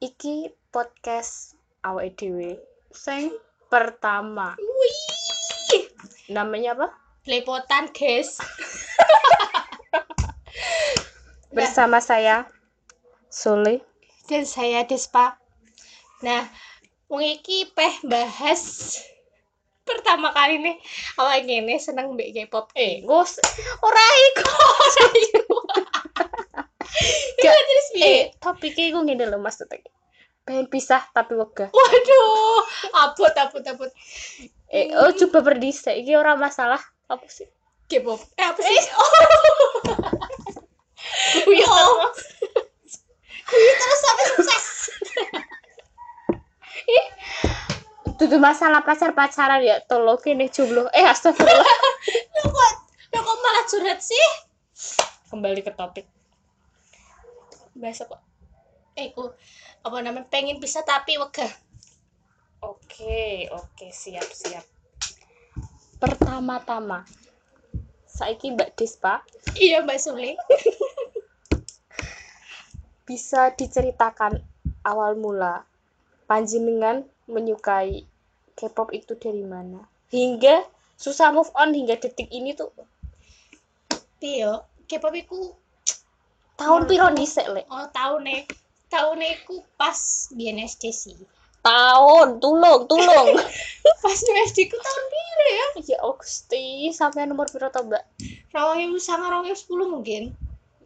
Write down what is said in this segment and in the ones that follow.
iki podcast awake dhewe sing pertama Wih, namanya apa lepotan guys. bersama saya Sule Dan saya Despa. Nah, wong iki peh bahas pertama kali nih awak gini seneng mbek K-pop. Eh, Gus ora iku. Gak- terus piye? eh topiknya gue ngene lho maksudnya pengen pisah tapi wegah Waduh, abot abot abot. eh oh coba berdisik iki ora masalah apa sih K-pop. Eh, apa sih? Oh. Kuwi Oh. Kuwi terus sampai sukses. itu masalah pacar pacaran ya tolong kene jomblo eh astagfirullah Lo kok lo kok malah curhat sih? kembali ke topik Bahasa kok. Eh, ku apa namanya pengen bisa tapi wegah. oke oke siap siap pertama-tama saiki Mbak Despa Iya, Mbak Sule. bisa diceritakan awal mula panjenengan menyukai K-pop itu dari mana hingga susah move on hingga detik ini tuh Piyo, K-pop iku tahun piro dhisik lek oh tahun nih tahun iku pas biyen SD sih. tahun tulung tulung Pas di SD ku tahun piro ya? ya Gusti sampai nomor piro to Mbak Rawang sama rawang sepuluh mungkin.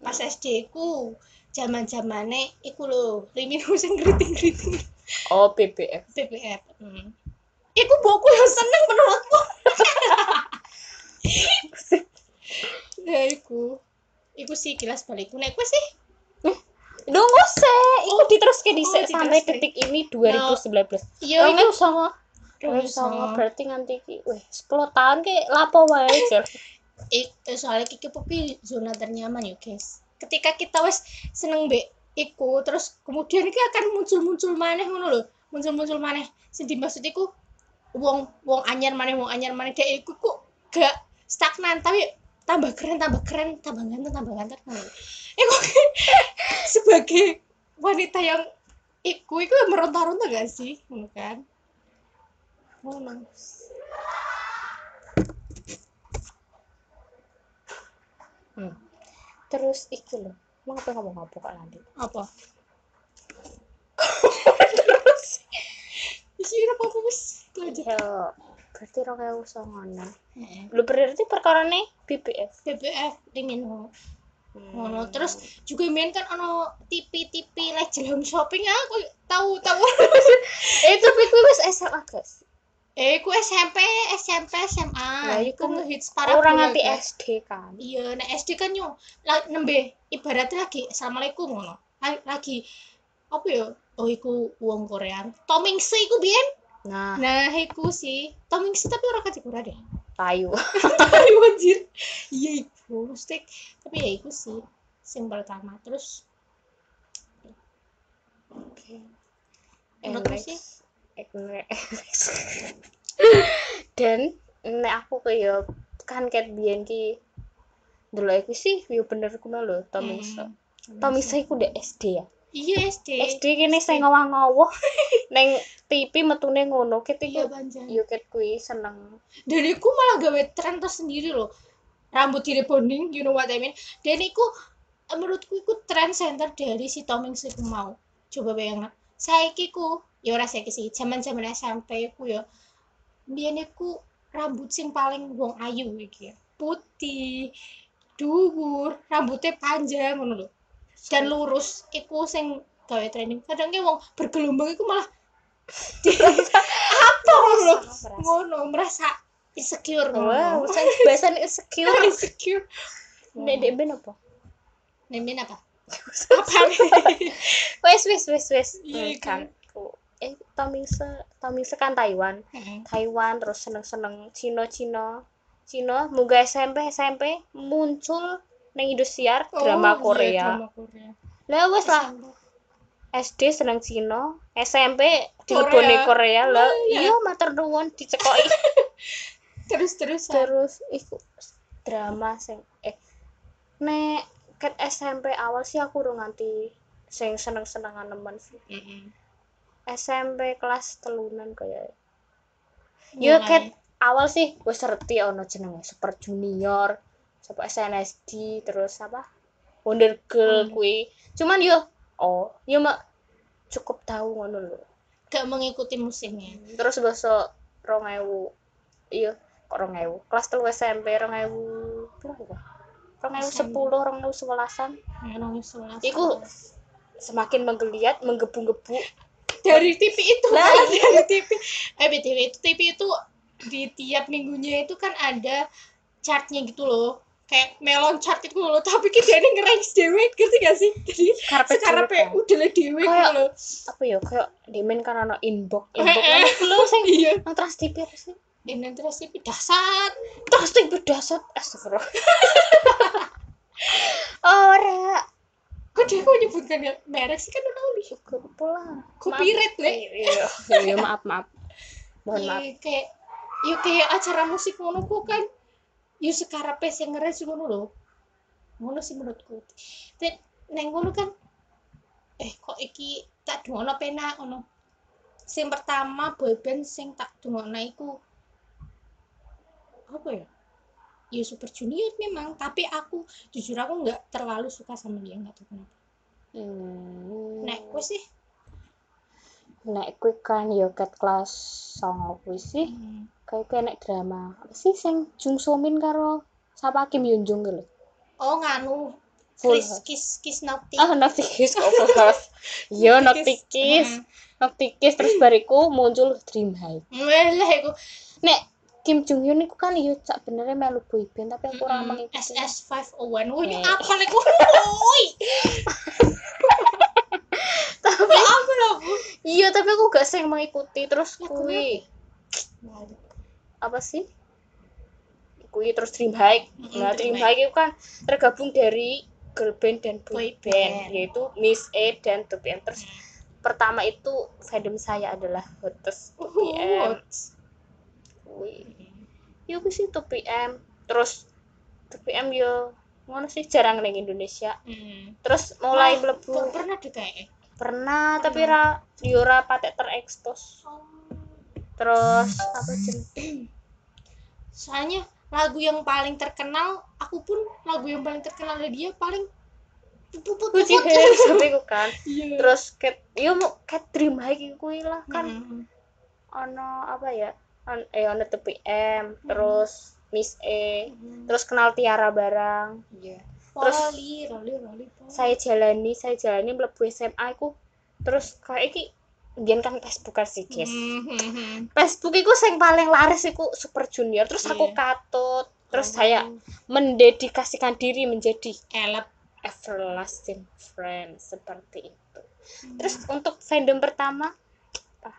Pas SD ku zaman zamane iku lho, Rimin sing kriting-kriting oh BBF BBF. Hmm. Iku boku yang seneng menurutku. nah, iku. Iku sih kilas balikku. Nek kowe sih? Nunggu sih, iku diteruske dhisik oh, sampai detik ini 2019. iya Rong iku songo. Songo berarti nganti iki weh 10 tahun ki lapo wae, Jar. Eh, soalnya kiki popi zona ternyaman ya guys. Ketika kita wes seneng be iku terus kemudian iki akan muncul-muncul maneh ngono lho. Muncul-muncul maneh. Sing dimaksud iku wong wong anyar maneh wong anyar maneh. Dek iku kok gak stagnan tapi tambah keren tambah keren tambah ganteng tambah ganteng ngono lho. iku sebagai wanita yang iku iku meronta-ronta gak sih? Kan? Ngono Hmm. Terus iki lho, mau apa ngomong apa kok nanti? apa? Terus. Isi apa apa wis lanjut berarti rong ewu songonan. Lu berarti perkara nih BBF. BBF ringin ho Hmm. ngono terus juga main kan ono tipi-tipi legend home shopping aku tahu tahu eh tapi kuwi wis SMA, guys. eh ku SMP SMP SMA Lah, iku ngehits para Orang guys. SD kan. iya nek SD kan yo nembe ibaratnya lagi assalamualaikum ngono La- lagi apa ya oh iku wong Korea Tomingse iku biyen Nah, nah iku sih Tomingse tapi orang kategori deh tayu. Aduh anjir. Iya iku, mesti tapi ya iku sih sing pertama terus Oke. Menurutmu sih? Dan nek aku kayak kan ket biyen ki dulu aku sih yo bener kuno lho Tomisa. Hmm. Tomisa iku ndek SD ya. Iya SD. SD kene sing ngowah-ngowah neng TV metune ngono ket Iya iku banjan. yo ket kuwi seneng. Dan iku malah gawe tren tersendiri loh. Rambut di rebonding, you know what I mean. Dan iku menurutku iku tren center dari si Toming iku mau. Coba bayangin. Saiki ku, ya ora saiki sih, zaman-zaman SMP ku ya. Biyen iku rambut sing paling wong ayu ya. Putih, dhuwur, rambutnya panjang ngono lho. Dan lurus iku sing gawe trending. Kadang ki wong bergelombang iku malah apa Merasa. ngono merasa insecure Wow, ngono saya bahasan insecure. insecure Nek dek ben apa? nemen apa apa nih Wes wes wes wes. Iya, kan. Eh Tomisa, Tomisa kan Taiwan. Taiwan terus seneng-seneng Cina Cina Cina munggah SMP SMP muncul neng Indosiar drama Oh, iya, Korea. drama Korea. Lah wes lah. SD seneng Cina SMP dileboni Korea. lah iya. iya matur nuwun dicekoki. Terus terus terus iku drama sing eh nek ket SMP awal sih aku udah nganti sing seneng-senengan nemen sih. Mm-mm. SMP kelas telunan kayak yo ket awal sih wis ngerti ono jenenge Super Junior sapa SNSD terus apa? Wonder Girl Hmm. kuwi. Cuman yo oh yo mak cukup tahu ngono lho. Gak mengikuti musimnya. Terus basa 2000 iya kok 2000 kelas telu SMP 2000 berapa? 2010 2011an Nang sebelas. iku semakin menggeliat menggebu-gebu. Dari TV itu. Lah, kan, dari TV eh btw itu TV itu di tiap minggunya itu kan ada chartnya gitu loh kayak melon chart itu loh tapi kita ini ngeranks dewe ngerti gak sih? Jadi Karpet sekarang kan? udah lah dewe gitu loh. apa ya kayak dimen kan ana inbox Eh, inbox eh. ku lho sing iya. Nang trans TV apa sih. Ini terus TV dasar. Trans TV dasar. Astagfirullah. Ora. Kok dia kok nyebutkan ya merek sih kan udah nih syukur pula. Copyright le iya iya. Maaf maaf. Mohon maaf. Iya, kayak yuk kayak acara musik ngono ku kan yuk sekarang pes yang ngeres ngono loh ngono sih menurutku. Dan neng ngono kan eh kok iki tak dungono pena ngono. Sing pertama boyband sing tak dungono iku. Apa ya? Ya super junior memang tapi aku jujur aku nggak terlalu suka sama dia nggak tahu kenapa. Hmm. nek aku sih? Nek kuwi kan yo ket kelas 9 kuwi sih. Kayak kayak nek drama. Apa sih sing Jung So Min karo sapa Kim Yoon Jung gitu oh nganu. Full. Kiss House. Kiss Kiss Naughty. Ah Nocti Kiss. Kok Full House yo Nocti Kiss. Hmm. Nocti Kiss terus bariku muncul Dream High. Melah aku nek Kim Jung Hyun iku kan yo sak benernya melu boyband tapi aku kurang Mm-mm. mengikuti SS 501 Wah ini apa lagi Woi! Tapi lah Bu iya tapi aku gak sering mengikuti terus kuwi apa sih? Kuwi terus Dream High nah Dream Dream High itu kan tergabung dari girl band dan boy Boy band band. yaitu Miss A dan 2PM terus pertama itu fandom saya adalah Hottest 2PM kuwi yo sih 2PM terus 2PM yo ngono sih jarang ning Indonesia. Hmm. terus mulai mlebu Gak pernah deh kayak pernah tapi ra yo ra patek terekspos. Terus apa jeneng Soalnya lagu yang paling terkenal Aku pun lagu yang paling terkenal dari dia paling Puput Gucci puput. kan. Iya. Terus cat yo mau cat dream high kuwi lah kan. Mm. ono apa ya? On, eh ono TPM terus Miss E Mm. terus kenal Tiara barang. Iya. Terus Roli Roli Roli Poli. saya jalani saya jalani mlebu SMA aku terus kayak iki Biyen kan Facebook kan sih guys Mhm. Facebook iku sing paling laris iku Super Junior. Terus aku Iya. katut. Terus Oh. saya mendedikasikan diri menjadi Elep. everlasting friend seperti itu. Terus untuk fandom pertama apa?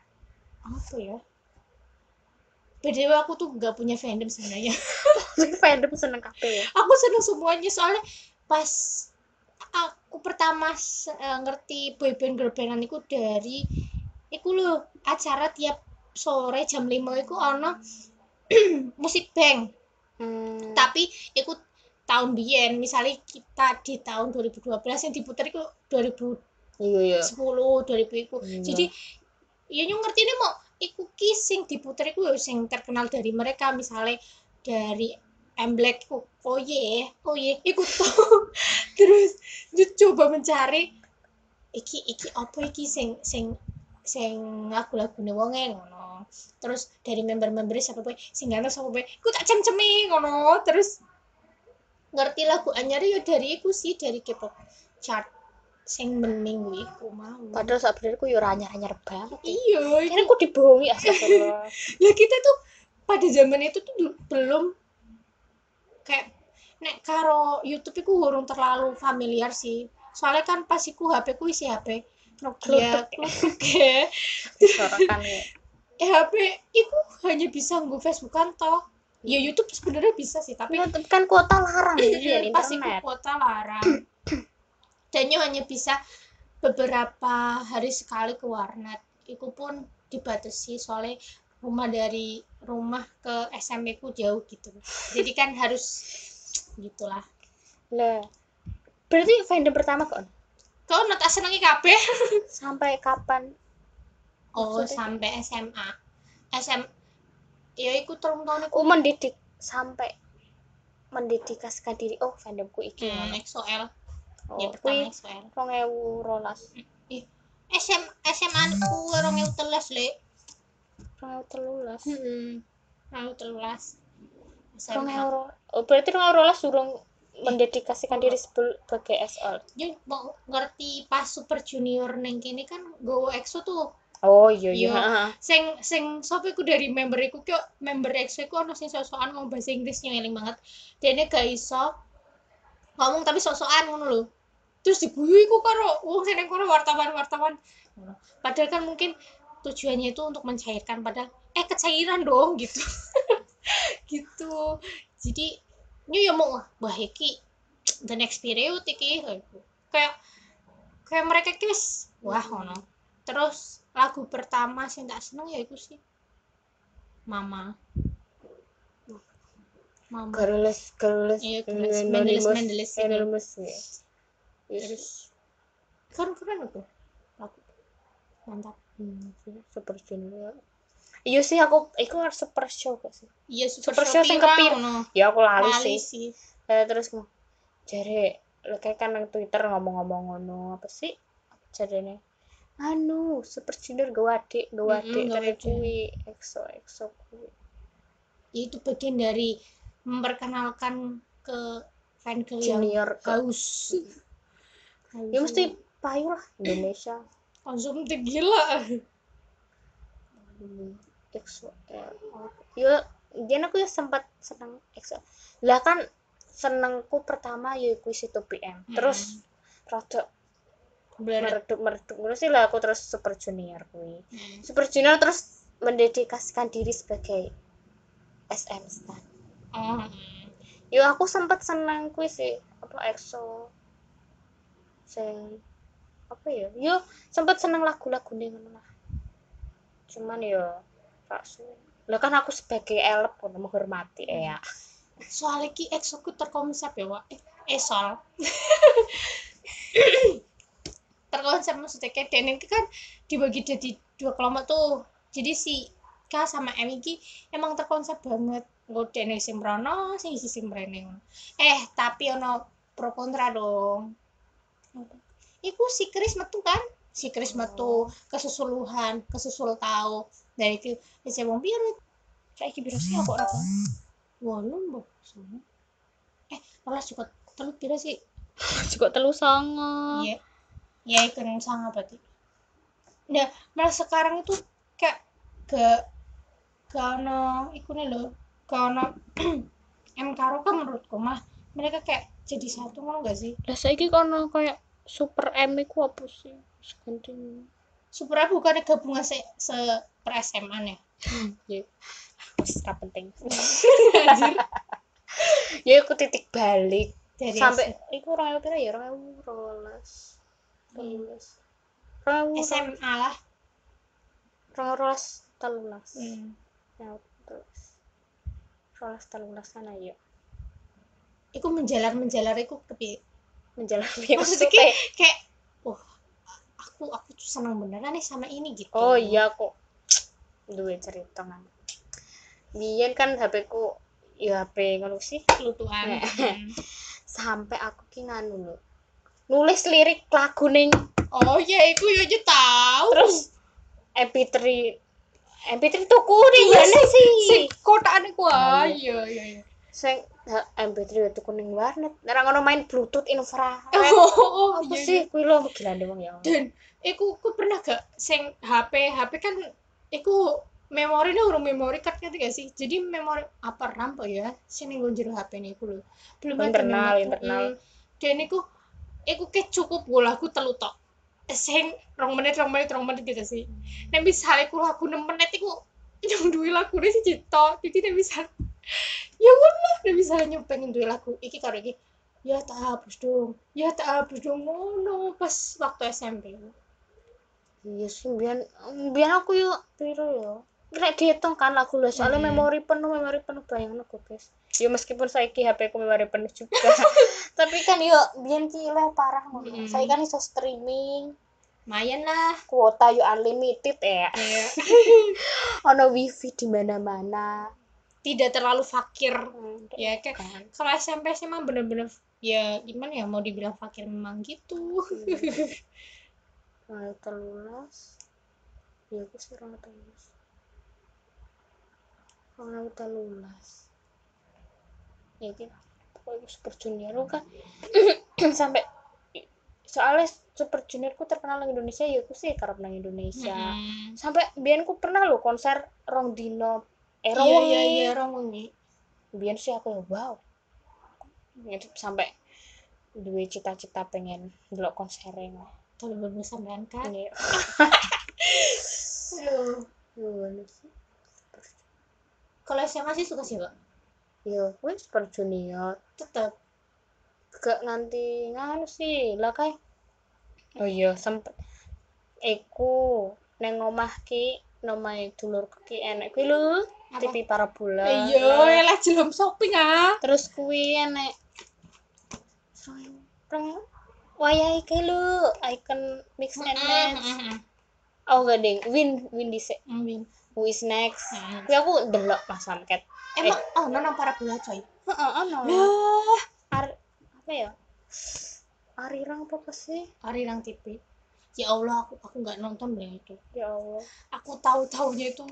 Ya? BDW aku tuh gak punya fandom sebenarnya. Fandom seneng kabeh ya. Aku seneng semuanya soalnya pas aku pertama eh, ngerti boyband girlbandan itu dari iku loh acara tiap sore jam 5 iku ono musik bank hmm. tapi iku tahun biyen misalnya kita di tahun 2012 yang diputar itu 2010 iya. iya 2000 iku. Iya. jadi ya nyung ngerti ini mau iku ki sing diputer iku ya sing terkenal dari mereka misalnya dari M Black iku. Oh ye oh ye iku tuh terus coba mencari iki iki apa iki sing sing sing lagu-lagune wonge ngono. Terus dari member-member siapa boy sing ganteng siapa boy iku tak cem-cemi ngono. Terus ngerti lagu anyar ya dari iku sih dari K-pop chart sing bening kuwi iku mau. Padahal sebenarnya aku yo anyar-anyar banget. Iya kira aku dibohongi astagfirullah ya kita tuh pada zaman itu tuh belum kayak nek karo YouTube iku urung terlalu familiar sih. Soalnya kan pas iku HP ku isi HP Nokia klutuk ya disorakan ya. Eh HP iku hanya bisa nggo Facebookan toh? Ya YouTube sebenarnya bisa sih tapi tapi kan kuota larang Iya, ya pas internet. kuota larang. Dan yo hanya bisa beberapa hari sekali ke warnet. Itu pun dibatasi soalnya rumah dari rumah ke SMP ku jauh gitu. Jadi kan harus gitulah. Lah berarti fandom pertama kok kau nak tak senengi kabeh? Sampai kapan? Oh Maksudnya? sampai SMA SM ya iku telung tahun iku. Oh mendidik. Sampai mendedikasikan diri. Oh fandomku iki hmm, XOL oh ya pertama XOL 2012 SM SMA ku 2013 le 2013 hmm 2013 SMA 2000 oh berarti 2012 durung mendedikasikan diri sebagai SL Yo, mau ngerti pas Super Junior neng kene kan go EXO tuh. Oh iya iya. Iya. sing sing sapa iku dari member iku kyo member EXO iku ono sing sok-sokan ngomong bahasa Inggris nyeling banget. Dene gak iso ngomong tapi sok-sokan ngono lho. Terus diguyu iku karo wong sing nang kono wartawan-wartawan. Padahal kan mungkin tujuannya itu untuk mencairkan padahal eh kecairan dong gitu. Gitu. Jadi ini ya mau wah iki the next period iki kayak kayak mereka iki wis wah ngono terus lagu pertama sing tak seneng ya iku sih mama mama Girls, girls, Iya, girls. Mendeles, Mendeles. Anonymous, ya. Yes. terus keren keren aku mantap Hmm, super junior. Iya sih aku, iku harus super show gak sih? iya Super Show sing kepir- ngono Ya aku lali lali sih. sih Eh, terus jare lo kayak kan nang Twitter ngomong-ngomong ngono apa sih? Jare nih, anu super junior gue adik, gue adik adik. kuwi EXO EXO kuwi. itu bagian dari memperkenalkan ke fan yang Junior ke haus ya mesti payu lah Indonesia. konsumtif gila Hmm, EXO ya dia aku ya sempat seneng EXO lah kan senengku pertama ya iku si 2PM terus rada meredup meredup terus sih lah aku terus super junior kuwi. Hmm. super junior terus mendedikasikan diri sebagai SM stan Oh. ya aku sempat seneng kuwi sih apa EXO sing apa ya? Yo sempat seneng lagu-lagu ngono lah. Cuman ya lah kan aku sebagai elep kono menghormati ya. Soalnya ki EXO ku terkonsep ya Wak. eh esol terkonsep maksudnya kayak dan ini kan dibagi jadi dua kelompok tuh. Jadi si K sama M iki emang terkonsep banget. Nggak dene sing mrono sing isi sing mrene ngono. eh tapi ono pro kontra dong. Iku si Chris metu kan? Si Chris metu kesusuluhan kesusul tahu dari ke si wong biru kayak biru sih kok ora Walum sama. Eh, rolas juga telu pira sih? juga telu songo Iya. Ya ikon sangat berarti. Nah, malah sekarang itu kayak ke ke ono ikune lho, ke ono M Karo kan menurutku mah mereka kayak jadi satu ngono gak sih? lah saiki kono kayak super M iku apa sih ganti Super aku bukannya gabungan se, se per SMA nih. ya penting Anjir. ya aku titik balik Dari sampai iku orang pira ya orang rolas rolas SMA lah. rolas telulas Hmm. ya terus rolas telulas kan ayo Iku menjalar-menjalar iku kepiye? menjalani Maksudnya maksudnya kayak, kayak aku aku tuh senang beneran nih sama ini gitu. oh iya kok duwe cerita kan biyen kan HP ku ya HP ngono sih Lutuan. Sampai aku ki nganu lho nulis lirik lagu ning Oh iya, iku yo aja tahu. terus MP3 MP3 tuku ning Iya, mana sih kotaan iku ah. Nah, Iya iya iya. sing MP3 tuku ning warnet nek ngono main bluetooth infrared Oh, oh apa iya, sih iya. kuwi lho gilane wong ya Dan iku ku pernah gak sing HP HP kan iku memori ini urung memori card ngerti gak sih? Jadi memori apa RAM ya? Sing ning jero HP ini iku lho. Belum ada Internal, memori. internal. Mm. Dan iku iku ke cukup gue lagu telu tok. Sing rong menit, rong menit, rong menit gitu sih. Nek misalnya ku lagu 6 menit iku yang duwe lagune sih cito. Jadi nek misal ya ngono, nek misalnya nyupengen duwe lagu iki karo iki ya tak hapus dong ya tak hapus dong. Ngono pas waktu SMP iya sih biyen biyen aku yo piro yo. Nek dihitung kan lagu lho soalnya Hmm. memori penuh memori penuh bayangno gue guys. Ya meskipun saiki HP ku memang penuh juga. Tapi kan yo biyen ki parah ngono. Mm-mm. saya kan iso streaming lumayan lah kuota yo unlimited ya. Iya. ono wifi di mana-mana. Tidak terlalu fakir. Hmm, ya kayak kan. kalau SMP sih emang bener-bener ya gimana ya mau dibilang fakir memang gitu. Nah, telulas ya aku sih orang telulas orang telulas ya gitu. Pokoknya super junior kan sampai soalnya super juniorku terkenal di Indonesia ya aku sih karep nang Indonesia. Mm-mm. sampai biyen ku pernah lo konser rong dino. Eh iya rong iya iya wengi. Biyen sih aku ya wow. Sampai duwe cita-cita pengen delok konsernya kalau belum sampean kan sih? kalau SMA sih suka sih kak Ya, wis super junior. tetap Gak nganti nganu sih, lah kayak Oh iya, sempet Iku neng omah ki nomai dulur ki enek kuwi lho? TV parabola. iya lah jelum shopping ah Terus kuwi enek Rong wayahe ki lho, icon mix and match. Oh, gak ding, win win dhisik. Amin. Who is next? Mm. Kuwi aku delok Mas Samket. emang oh nonton para bola coy Heeh, ono. lah Ar apa ya? Arirang apa apa sih? hari nang TV ya Allah aku aku nggak nonton deh itu Ya Allah. aku tahu taunya itu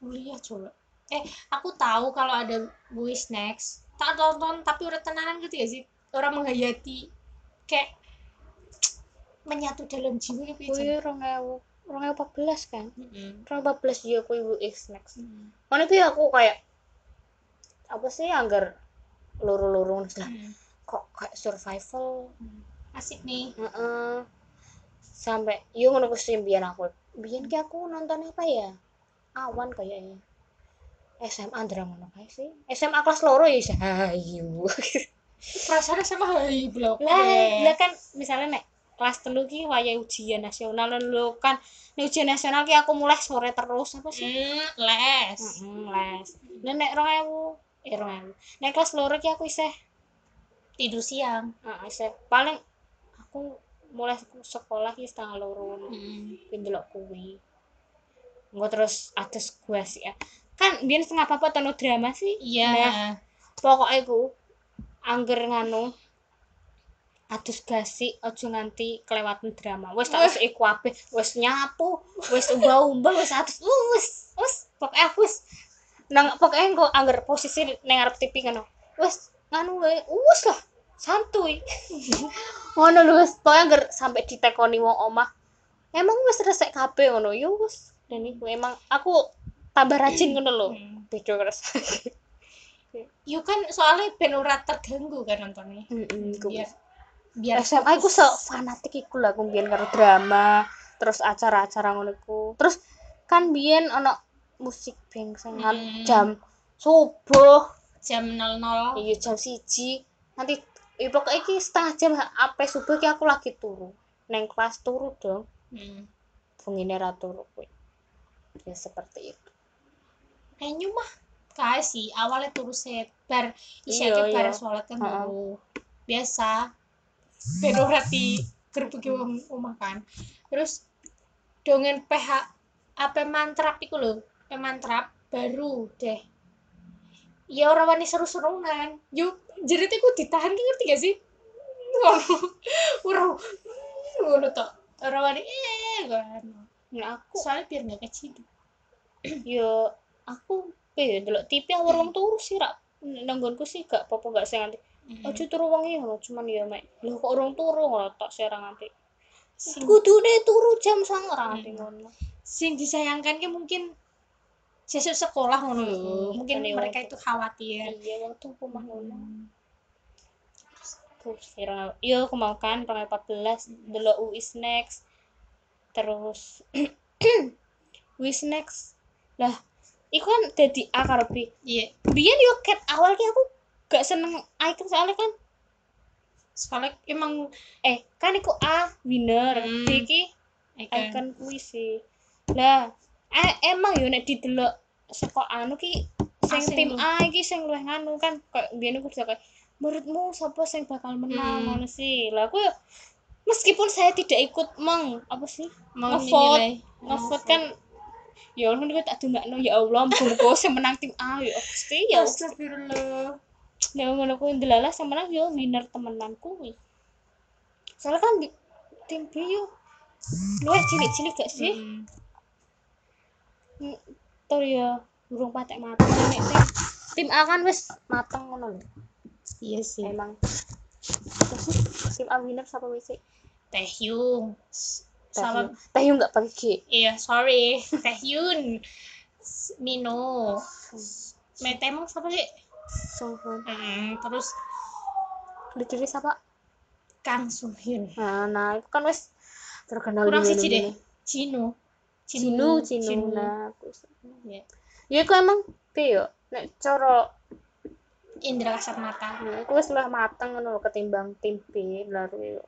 kuliah coba eh aku tahu kalau ada Boys Next tak tonton tapi udah tenanan gitu ya sih orang menghayati kayak menyatu dalam jiwa ya Kuwi rong ewu rong ewu empat belas kan? Rong empat belas ya kuwi Bu X next. Mm. Mana kuwi aku kayak apa sih anggar luru-luru lah Mm. Kok kayak survival? Asik nih. Heeh. sampai yo ngono kuwi sih mbiyen aku mbiyen ki aku nonton apa ya? Awan kayaknya. SMA ngono kae sih. SMA kelas loro ya isa ayo perasaan sama hai blok lah lah kan misalnya nek kelas telu ki waya ujian nasional lho kan nek ujian nasional ki aku mulai sore terus apa sih? Mm, les. Heeh, les. Nah nek 2000 eh 2000 nek kelas loro ki aku isih tidur siang. Heeh isih paling aku mulai sekolah ki setengah loro. Mm. kuwi ndelok kuwi. Engko terus atus gua sih ya. Kan biyen setengah apa tono drama sih. Iya. Nah, pokoknya ku angger nganu adus gasi aja nganti kelewatan drama. Wis tak wis iku kabeh wis nyapu wis umbah-umbah wis adus uh, wis wis pokoknya aku wis nang pokoknya engko angger posisi ning ngarep TV ngono. Wis nganu wae wis lah santuy. Ngono lho wis pokoknya angger sampai ditekoni wong omah. Emang wis resek kabeh ngono? Yo wis dan iku emang aku tambah rajin ngono lho. Hmm. beda keras Yuk kan soalnya ben ora terganggu kan nontonnya. Biar biar SMA aku se fanatik iku lah aku mbiyen karo drama terus acara-acara ngono iku. Terus kan biyen ana musik band sing Hmm. jam subuh jam 00 iya jam siji. Nanti ya pokoknya iki setengah jam apa subuh ki aku lagi turu. Neng kelas turu dong. Hmm. ra turu kuwi. Ya seperti itu. Kayaknya mah kayak sih awalnya turu set bar isya ke bar sholat kan turu biasa. Pero rati gerbek wong omah kan. Terus dongen PH apa mantrap iku lho. Pe mantrap baru deh ya orang wani seru-serunan yuk jerit iku ditahan ki ngerti gak sih? Ngono ora ngono tok orang wani eh kan nah aku soalnya biar gak kecil. Yo aku eh delok TV awal wong turu sih rak. Nanggonku sih gak apa-apa gak sing nganti Ojo turu wengi ngono, cuman ya mek. Lho kok urung turu? Ngono tok serang nganti. sing Kudune turu jam 09.00 nganti Hmm. ngono. sing disayangkan ki mungkin sesuk sekolah ngono lho mungkin mereka itu khawatir Iya waktu rumah ngono. Hmm. Terus viral. Yo aku mau kan 2014 delok U is next. Terus U is next. Lah, iku kan dadi A karo B. iya Biyen yo ket awal ki aku gak seneng icon soalnya kan soalnya emang eh kan iku A winner, Hmm. B ki icon icon kuwi sih lah eh, emang yo nek didelok saka anu ki sing Asing tim lu. A iki sing luwih nganu kan kayak biyen aku bisa kayak menurutmu siapa sing bakal menang Hmm. ngono sih lah aku ya meskipun saya tidak ikut meng apa sih Ngevote. ngevote kan ya Allah niku tak dongakno ya Allah muga sing menang tim A ya Gusti ya Astagfirullah ya ngono kuwi ndelalah sing menang ya winner temenan kuwi soalnya kan di tim B yo luwih cilik-cilik gak sih. Hmm, Tur ya burung patek mateng nek tim. Tim A kan wis mateng ngono lho. Iya sih. Emang. Sih tim A winner siapa wis sih? Taehyung sama Taehyung nggak pakai G iya sorry. Taehyun Mino. Metemong siapa sih? Hmm, terus Lidiri siapa Kang Suhyun nah, nah itu kan wis terkenal kurang siji deh. Cino Cinu Cinu nah aku Ya. ya aku emang piye yo nek cara Indra kasat mata nah, aku wis luwih mateng ngono ketimbang tim B lalu yo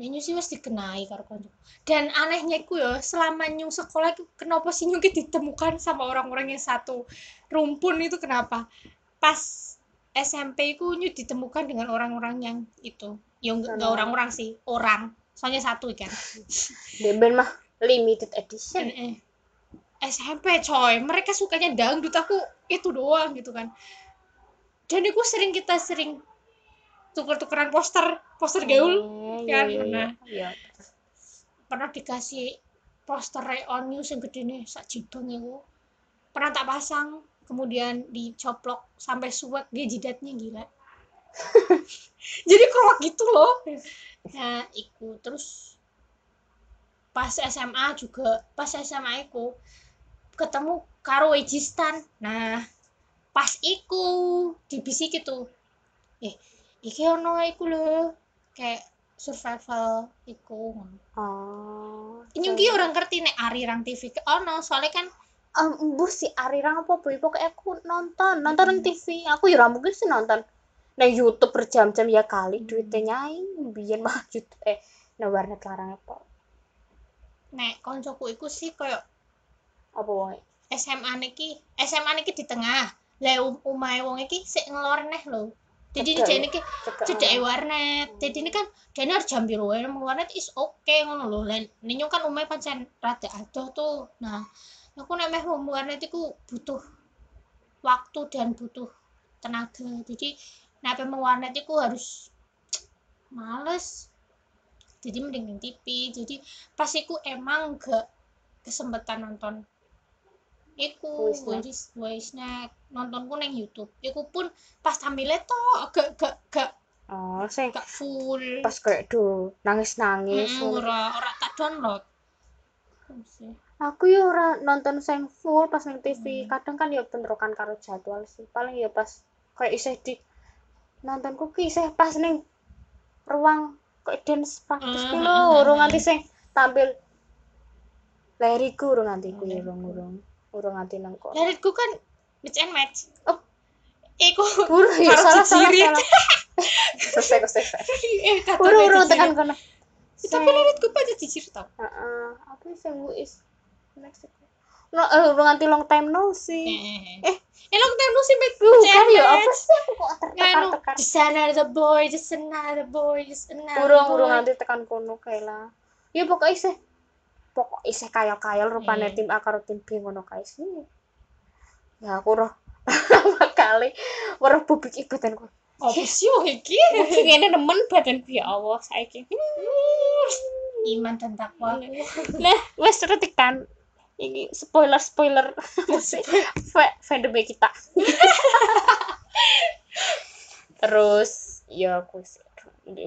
Nyu sih wis dikenai karo konco. Dan anehnya iku ya, selama Nyu sekolah itu kenapa sih Nyu ditemukan sama orang-orang yang satu rumpun itu kenapa? Pas SMP iku Nyu ditemukan dengan orang-orang yang itu. Ya enggak orang-orang sih, orang. Soalnya satu kan. Deben mah limited edition Eh, eh. SMP coy, mereka sukanya dangdut aku itu doang gitu kan. Dan itu sering kita sering tuker-tukeran poster, poster gaul. Eh, kan, iya, iya, nah. iya. pernah dikasih poster on news yang gede nih sak jibang itu pernah tak pasang kemudian dicoplok sampai suwek dia jidatnya gila jadi kerok gitu loh nah iku. Terus pas SMA juga pas SMA iku ketemu karo Wejistan nah pas iku dibisi gitu eh iki ono iku lho kayak survival iku oh Ini ki orang ngerti nek Ari Rang TV ke ono soalnya kan um, bu si Arirang apa bu pokoknya aku nonton. Nonton nang TV aku ya mungkin sih nonton nang YouTube berjam-jam ya kali duitnya nyai biyen mah YouTube eh nah warnet larang apa nek koncoku iku sih koyo apa wae? SMA niki SMA niki di tengah. Lah um, umahe wong iki sik ngelor neh lho. Jadi dia niki Cedek. cedek warnet. Jadi ini kan harus jam biru nang warnet is oke ngono lho. Lan ninyo kan umahe pancen rada adoh tuh. Nah aku nek meh warnet iku butuh waktu dan butuh tenaga. Jadi nek pengen warnet iku harus males. Jadi mending TV jadi pas iku emang gak kesempatan nonton. Iku voice voice snack nontonku neng YouTube. Iku pun pas tampilnya toh gak gak gak oh sing gak full. pas kayak do nangis nangis Mm, ora ora tak download. Aku ya ora nonton sing full pas nang TV Hmm. kadang kan ya bentrokan karo jadwal sih. Paling ya pas kayak isih di nontonku ki isih pas ning ruang kayak dance practice ku Hmm, lho urung nganti sing tampil. Leriku urung nganti ku Hmm. urung urung. Urung nganti nang kok. Laritku kan match and match. Oh. Iku urung ya salah salah salah. Selesai selesai urung urung cici. tekan kono. Tapi laritku pada cicir tau. heeh apa sing is next no eh, urung nganti long time no sih. Eh, eh, eh long time no sih match bukan and ya apa sih? Aku kok Nganu, tertekan-tekan. just another boy, just another boy, just another urung boy. urung nanti tekan kono kae lah. Ya pokoknya isih pokok isih kayal-kayal rupane Hmm. tim A karo tim B ngono kae sih. Ya aku roh pertama kali weruh bubuk ibadanku Apa sih wong iki? ngene nemen badanku ya Allah saiki. Iman dan takwa. nah wes retik kan ini spoiler spoiler Fa- fandom kita terus ya aku sih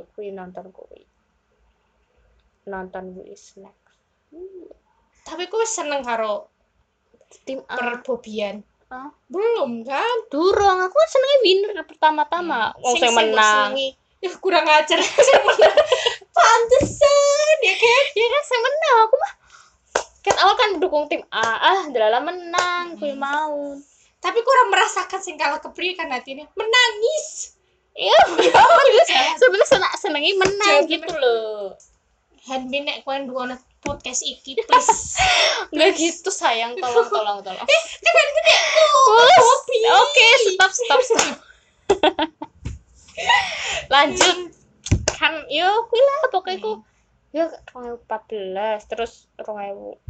aku nonton kuwi nonton kuwi snack Tapi aku seneng karo tim perbobian. Ah. Belum kan? durung aku senengnya winner pertama-tama wong Sing- sing menang. Ya kurang ajar sing menang. Pantesan ya kan? ya kan sing menang aku mah kan awal kan dukung tim A. Ah delala menang kuwi Hmm. mau Tapi kurang merasakan sing kalah kepriye kan hatinya. Menangis. iya sebenarnya seneng senengi menang gitu loh. Henbi nek kowe nduwono podcast iki please. nggak gitu sayang. Tolong tolong tolong. Kan gede Wes, kopi. oke stop stop stop. Lanjut. Kan yo kuwi lah pokoknya ku. Yo 2014 terus 2000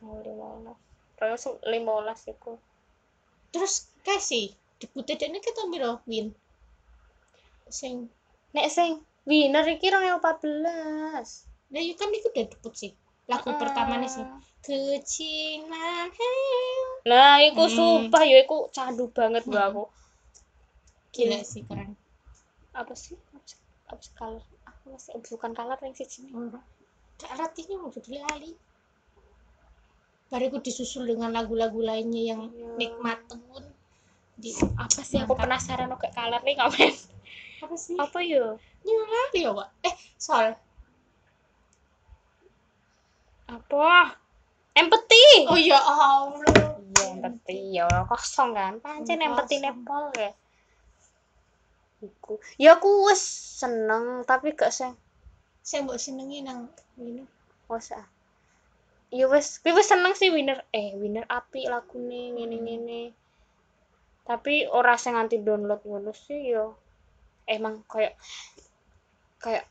2015 2015 iku Terus kasih debutnya dene kita miro win. Sing nek sing winner iki 2014 Nah, ya kan itu udah debut sih. Lagu pertamanya sih. Kecilan heo. Nah, iku Hmm. sumpah ya iku candu banget Hmm. aku. Gila sih keren. Apa sih? Apa sih? Apa sih color? Apa sih? Bukan color yang sih. Gak artinya mau jadi lali. Bariku disusul dengan lagu-lagu lainnya yang Iya. nikmat pun di Apa sih? Aku penasaran kok color nih ngapain? apa sih? Apa yo? Nyala ya, Pak. Eh, soal. Apa? Empathy. Oh ya Allah. Iya, empathy ya Allah, kosong kan. Pancen empathy kosong. nepal ya. Iku. Ya aku seneng tapi gak sing Saya mbok senengi nang ini. wis ah. Ya wis, kuwi wis seneng sih winner. Eh, winner api lagune ngene-ngene. Tapi ora sing nganti download ngono sih yo. Emang kayak kayak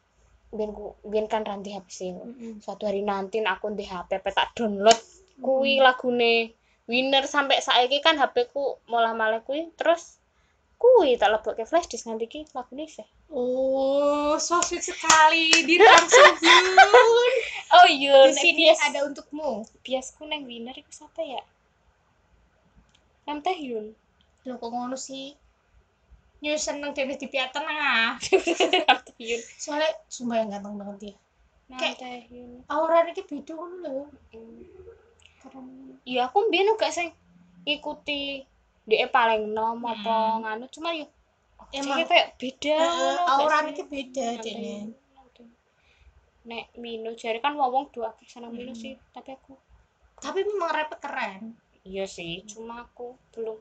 biyen ku biyen kan ranti HP sih. Mm-mm. Suatu hari nanti aku di HP pe tak download kuwi lagune winner sampai saiki kan HP ku malah malah kuwi terus kuwi tak lebokke flash disk nanti ki lagune sih. Oh, so sweet sekali di Samsung. Oh iya, Di sini ada untukmu. biasku neng winner iku siapa ya? Nam Taehyun. Loh kok ngono sih? Nyu seneng dhewe di pihak ah. Taehyun. Soalnya sumpah yang ganteng banget dia. Nam Kayak- Taehyun. Auranya ki beda. Hmm. Keren. Iya, aku mbiyen gak sing ikuti dia paling nom apa Hmm. nganu cuma yo Emang- emang kayak beda auranya sih? ki beda Nam dene. Taehyun. Nek Mino jare kan wong dua akeh seneng Hmm. sih, tapi aku Tapi memang rapnya keren. iya sih, cuma aku belum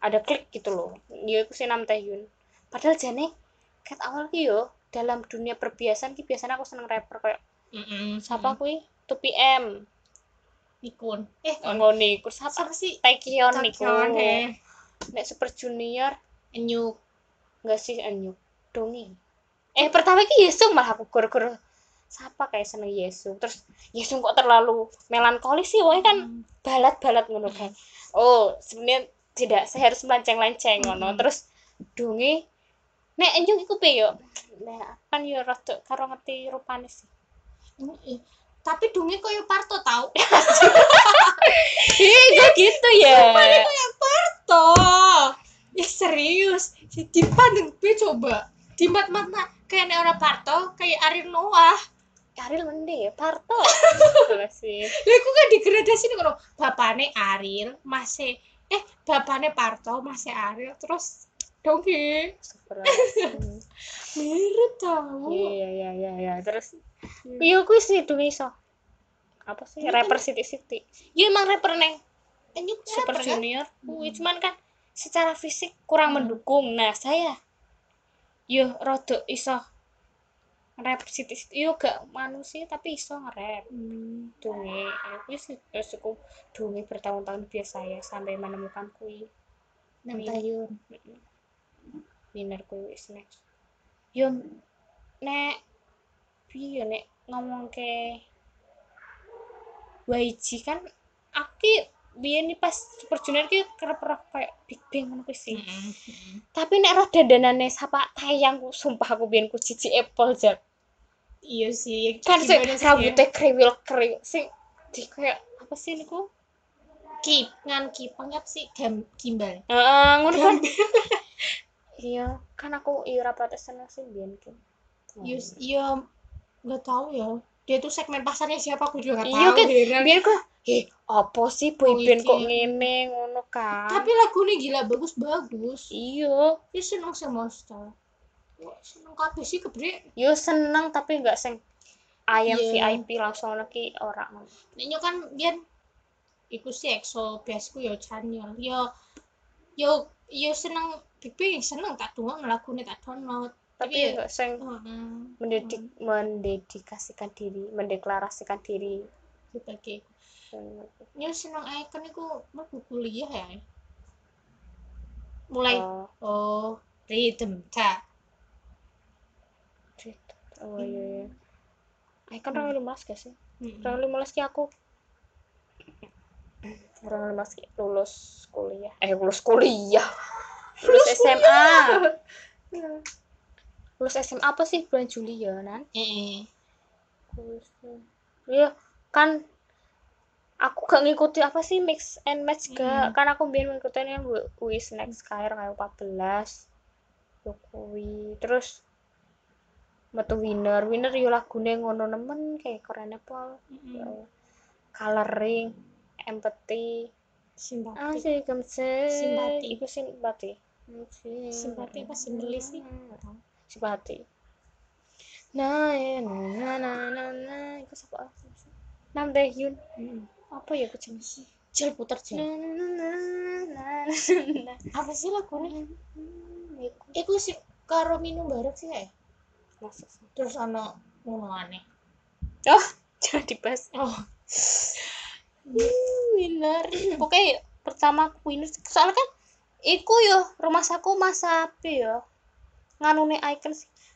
ada klik gitu loh. Dia aku sih Nam Taehyun. Padahal jane ket awal ki yo dalam dunia perbiasan ki biasanya aku seneng rapper kayak Heeh. siapa kuwi 2PM Nikun. Eh, ngono iku siapa apa sih? Taekyon niku Taekyon, eh. nek Super Junior Enyuk. enggak sih Anyu Dongi eh pertama ki Yesung malah aku gur-gur siapa kayak seneng Yesung terus Yesung kok terlalu melankolis sih wong kan Hmm. balat-balat ngono kan oh sebenarnya tidak saya harus melenceng-lenceng ngono Mm. terus Dongi nek Anyu iku piye yo nah kan yo rada karo ngerti rupane sih Tapi dungi koyo Parto tau. Ih, kok gitu ya Kayak Parto. Ya serius. Jadi pandeng gue coba. Di mat mat mat kayak nek ora Parto, kayak Ariel Noah. Ariel mending ya Parto sih iku kan digradasi nih ngono. Bapane Ariel, masih eh bapane Parto, masih Ariel, terus Dongki. Mirip tau. Iya iya iya iya terus iya kuwi sih iso. Apa sih Ini rapper Siti Siti. Ya emang rapper neng Enyuk Super rapper, kan? Junior. Kuwi Hmm. cuman kan secara fisik kurang Hmm. mendukung. Nah, saya yo rada iso rapper Siti Siti. Yo gak manusia tapi iso nge-rap. Hmm. Dungi, kuwi sih aku dungi bertahun-tahun biasa ya sampai menemukan kuwi Nang Iya. Tayun. winner kuwi wis next. Yo nek piye yo nek ngomong ke YG kan aku ki biyen nih pas Super Junior ki kerep kerep kayak Big Bang ngono kuwi sih. Hmm. Tapi nek roh dandanane sapa tayang ku sumpah aku biyen ku cici Apple jak. Iya sih. Kan sing sih ya? rambutnya kriwil kriwil sing di kayak apa sih niku? Kip, ngan kipang apa sih? Gam, gimbal. Heeh, ngono kan. Iya, kan aku iya ora protes sih biyen ki. Iya, iya nggak tahu ya. Dia tuh segmen pasarnya siapa aku juga nggak Iya tahu. kan, heran. biar kok, eh apa sih iki. kok ngene ngono kan? Tapi lagunya gila bagus-bagus. iya, Dia seneng sama. Wah, seneng kabeh sih kebre. yo seneng tapi nggak sing ayam Iya. VIP langsung lagi orang. Nenyo kan dia iku sih EXO biasku ya channel. Yo yo yo seneng Big Bang seneng tak download lagune tak download. Tapi ya- enggak sing Heeh. mendedik mendedikasikan diri mendeklarasikan diri. Sebagai ya seneng icon iku mlebu kuliah ya. Mulai oh, oh rhythm ta oh iya iya. Ay, kan orang lima gak sih? Orang lima ki aku. Orang lima ki lulus kuliah. Eh lulus kuliah. Lulus SMA lulus SMA apa sih? Bulan Juli ya nan? Lulus iya kan aku gak ngikuti apa sih mix and match gak? Kan aku biar ngikutin yang wis next kayak kayak 14 Jokowi terus metu winner. Winner yo lagune ngono nemen kayak keren apa mm-mm. coloring empathy. Ah simpatik sih Simpati. iku simpati. Simpati apa simboli sih? Simpati nah ya na na na na na. Iku siapa Nam Daehyun Mm. apa ya kucing sih jel puter jel. Na na na na na na apa sih lagunya? Na iku sih karo minum bareng sih ya masuk terus ono ngono aneh. Oh jangan dibahas oh. Winner. Pokoknya pertama winner. Soalnya kan iku yo rumah saku masa apa yo nganune icon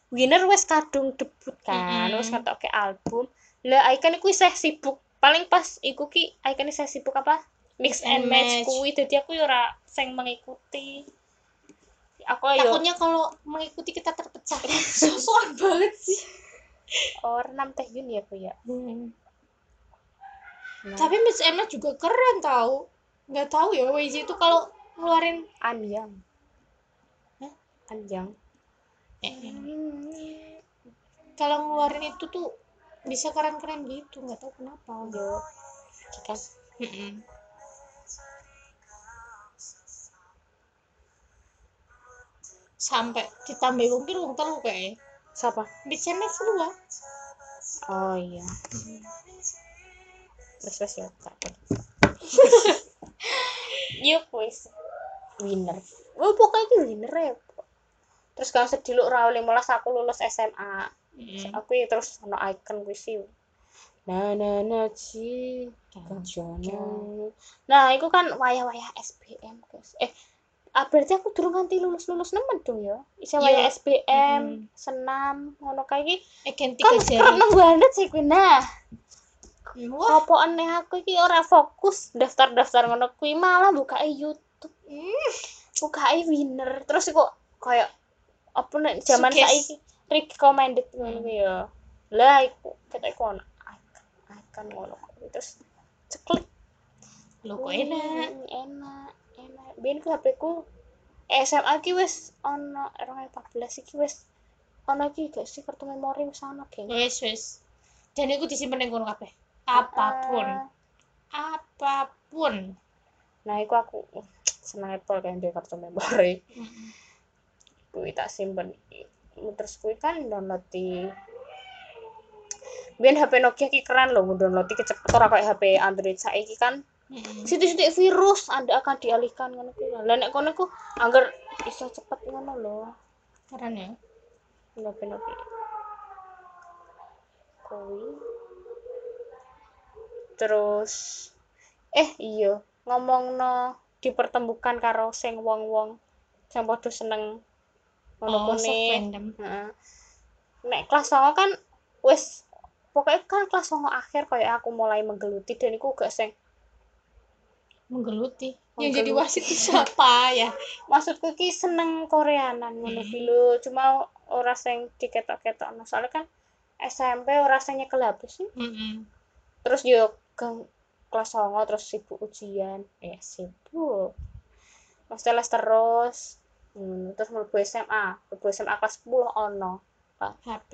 winner wes kadung debut kan Mm-mm. wes ngetok ke album. Lah icon iku isih sibuk. Paling pas iku ki icon isih sibuk apa? Mix and match. kuwi. Jadi aku yo ora sing mengikuti. Aku takutnya kalau mengikuti kita terpecah. Sosokan banget sih. Orang enam teh yun ya aku ya? Nah, tapi Miss Emma juga keren tau. Nggak tahu ya YG itu kalau ngeluarin Anyang Hah? Anyang kalau ngeluarin itu tuh bisa keren-keren gitu nggak tahu kenapa yo kan Mm-mm. sampai ditambah wong ki wong telu kayak. Siapa? Next semua oh iya. Terus terus ya yuk wis winner. Oh pokoknya winner ya terus kalau sedih lu rawol malas aku lulus SMA Mm. aku ya terus ono icon gue sih. Na na na ci nah itu kan wayah-wayah SBM guys. Eh ah, berarti aku durung nganti lulus lulus nemen dong ya? Isa wayah Iya. SBM Mm. senam ngono kayak gini ganti kan seneng banget sih gue nah. Wah. Apa aneh aku iki ora fokus daftar-daftar ngono kuwi malah buka YouTube. Buka winner. Terus kok kayak apa nek zaman saiki recommended ngono kuwi ya. Lah iku iku ono icon ngono terus ceklik. Lo kok enak. enak enak. Biyen ku HP ku SMA ki wis ono 2014 iki wis ono iki gak sih kartu memori wis ono geng? Wes wes dan itu disimpan yang kono kabeh. Apa pun. Apa pun. Nah iku aku uh, seneng Apple kan dia kartu memori kuwi tak simpen. Terus kuwi kan download di biyen HP Nokia ki keren loh download iki cepet ora kayak HP Android. Saiki kan Mm-mm. sitik-sitik virus anda akan dialihkan ngono kuwi lah nek kono ku angger iso cepet ngono loh keren ya? HP Nokia. Kuwi. Terus eh iya ngomongno dipertemukan karo sing wong-wong sing padha seneng ngono oh Heeh. Nek kelas 9 kan wis pokoknya kan kelas 9 akhir kayak aku mulai menggeluti dan iku gak sing menggeluti? Yang jadi wasit itu siapa ya? Maksudku ki seneng Koreanan ngono Hmm. cuma ora sing diketok-ketokno. Soalnya kan SMP ora sing nyekel sih. Mm-mm. terus yo ke kelas 9 terus sibuk ujian. Eh sibuk. Mas les terus hmm, terus mlebu SMA mlebu SMA kelas 10 ono. HP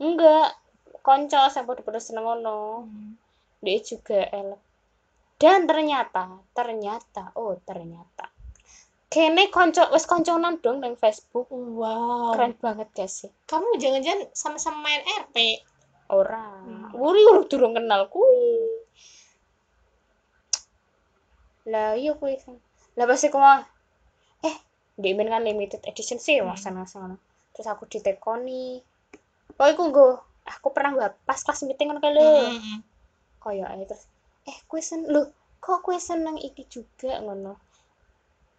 enggak. Konco sing padha-padha seneng ngono Mm. dia juga elek dan ternyata ternyata oh ternyata. Kene konco wis konconan dong nang Facebook. Wow. Keren banget gak sih? Kamu jangan-jangan sama-sama main RP ora. Hmm. wuri urung durung kenal kuwi. Lah iya kuwi. Lah pas iku mah eh di kan limited edition sih Hmm. sana sana terus aku ditekoni. Oh iku nggo aku pernah gak pas kelas meeting lho. Mm-mm. kaya ae terus eh kue sen lho kok kue seneng iki juga? ngono.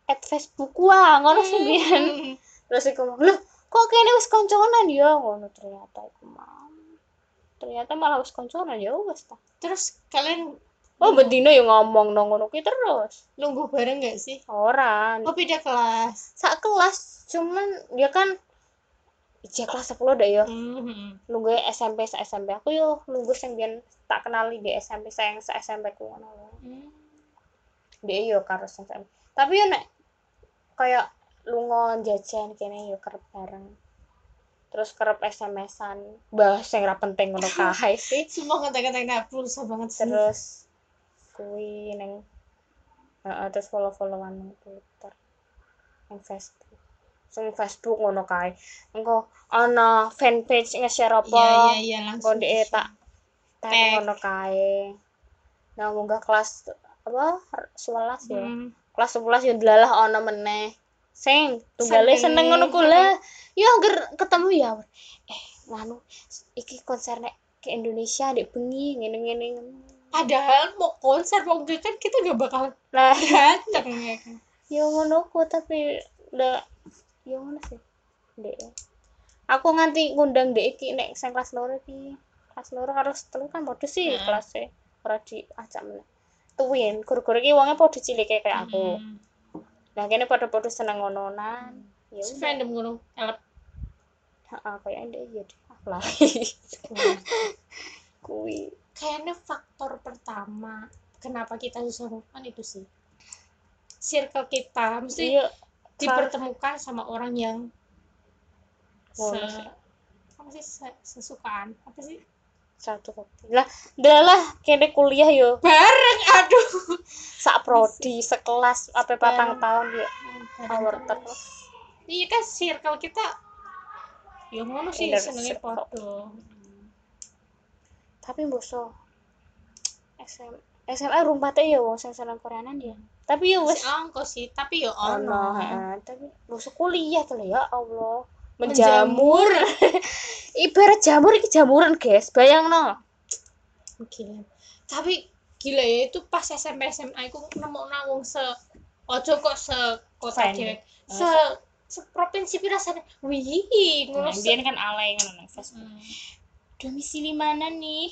At Facebook wah ngono sih biyen Mm-mm. terus iku ngomong lho kok kene wis konconan? Ya ngono ternyata iku mau ternyata malah wis konconan ya wis terus kalian oh bedino ya ngomong nang ngono kuwi terus nunggu bareng gak sih ora oh beda kelas sak kelas cuman dia kan Ija kelas 10 deh ya Mm-mm. nunggu SMP sa SMP aku yo nunggu sing biyen tak kenali di SMP sayang sa SMP ku ngono lho. Mm. Dia yo karo sing SMP. Tapi yo nek kayak lunga jajan kene yo kerep bareng. Terus kerep SMS-an, bahas sing ra penting ngono kae sih. semua nak pulsa banget sih Terus kuwi ning Heeh, terus follow-followan nang Twitter. Nang Facebook. Sing Facebook ngono kae. Engko ana fanpage nge-share apa? iya iya iya langsung tak tag ngono kae. Nah, munggah kelas apa 11 ya. Mm. Kelas 11 yo delalah ana meneh. Sing tunggale Seneng. seneng ngono ku lah. Yo angger ketemu ya. Eh, nganu iki konser nek ke Indonesia dek bengi ngene-ngene. Padahal mau konser mau enggak kan kita gak bakal Lah, dateng ya kan yo ngono ku tapi udah yo ngono sih. Dek. Aku nganti ngundang dek iki nek sing kelas loro iki. Kelas loro harus telu kan modus sih Heeh. kelasnya. Ora diajak meneh. Tuwin, guru-guru iki wonge padha cilike kayak aku. Mm. Nah, kene padha-padha seneng ngononan. Ya Terus udah. random ngono elep Heeh, kayak ndek iya deh. Aku lah. Kuwi. Kayaknya faktor pertama kenapa kita susah move on itu sih circle kita mesti Iya, dipertemukan sama orang yang se sih. apa sih se- sesukaan apa sih satu kopi. Lah, dalah kene kuliah yo bareng aduh sak prodi sekelas apa patang tahun ya. Power terus. iya kan circle kita ya ngono sih senengnya circle. Tapi mboso SM SMA rumpate ya wong sing seneng Koreanan ya. Tapi ya wis si angko sih tapi ya ono, heeh. Tapi mboso kuliah tuh ya Allah. Menjamur. Menjamur. Ibarat jamur iki jamuran, guys. Bayangno. gila tapi gila ya itu pas SMP SMA aku nemu nawung se ojo kok se kota dewek se se provinsi pirasane wih ngono Nah, kan alay ngono. Domisili mana nih?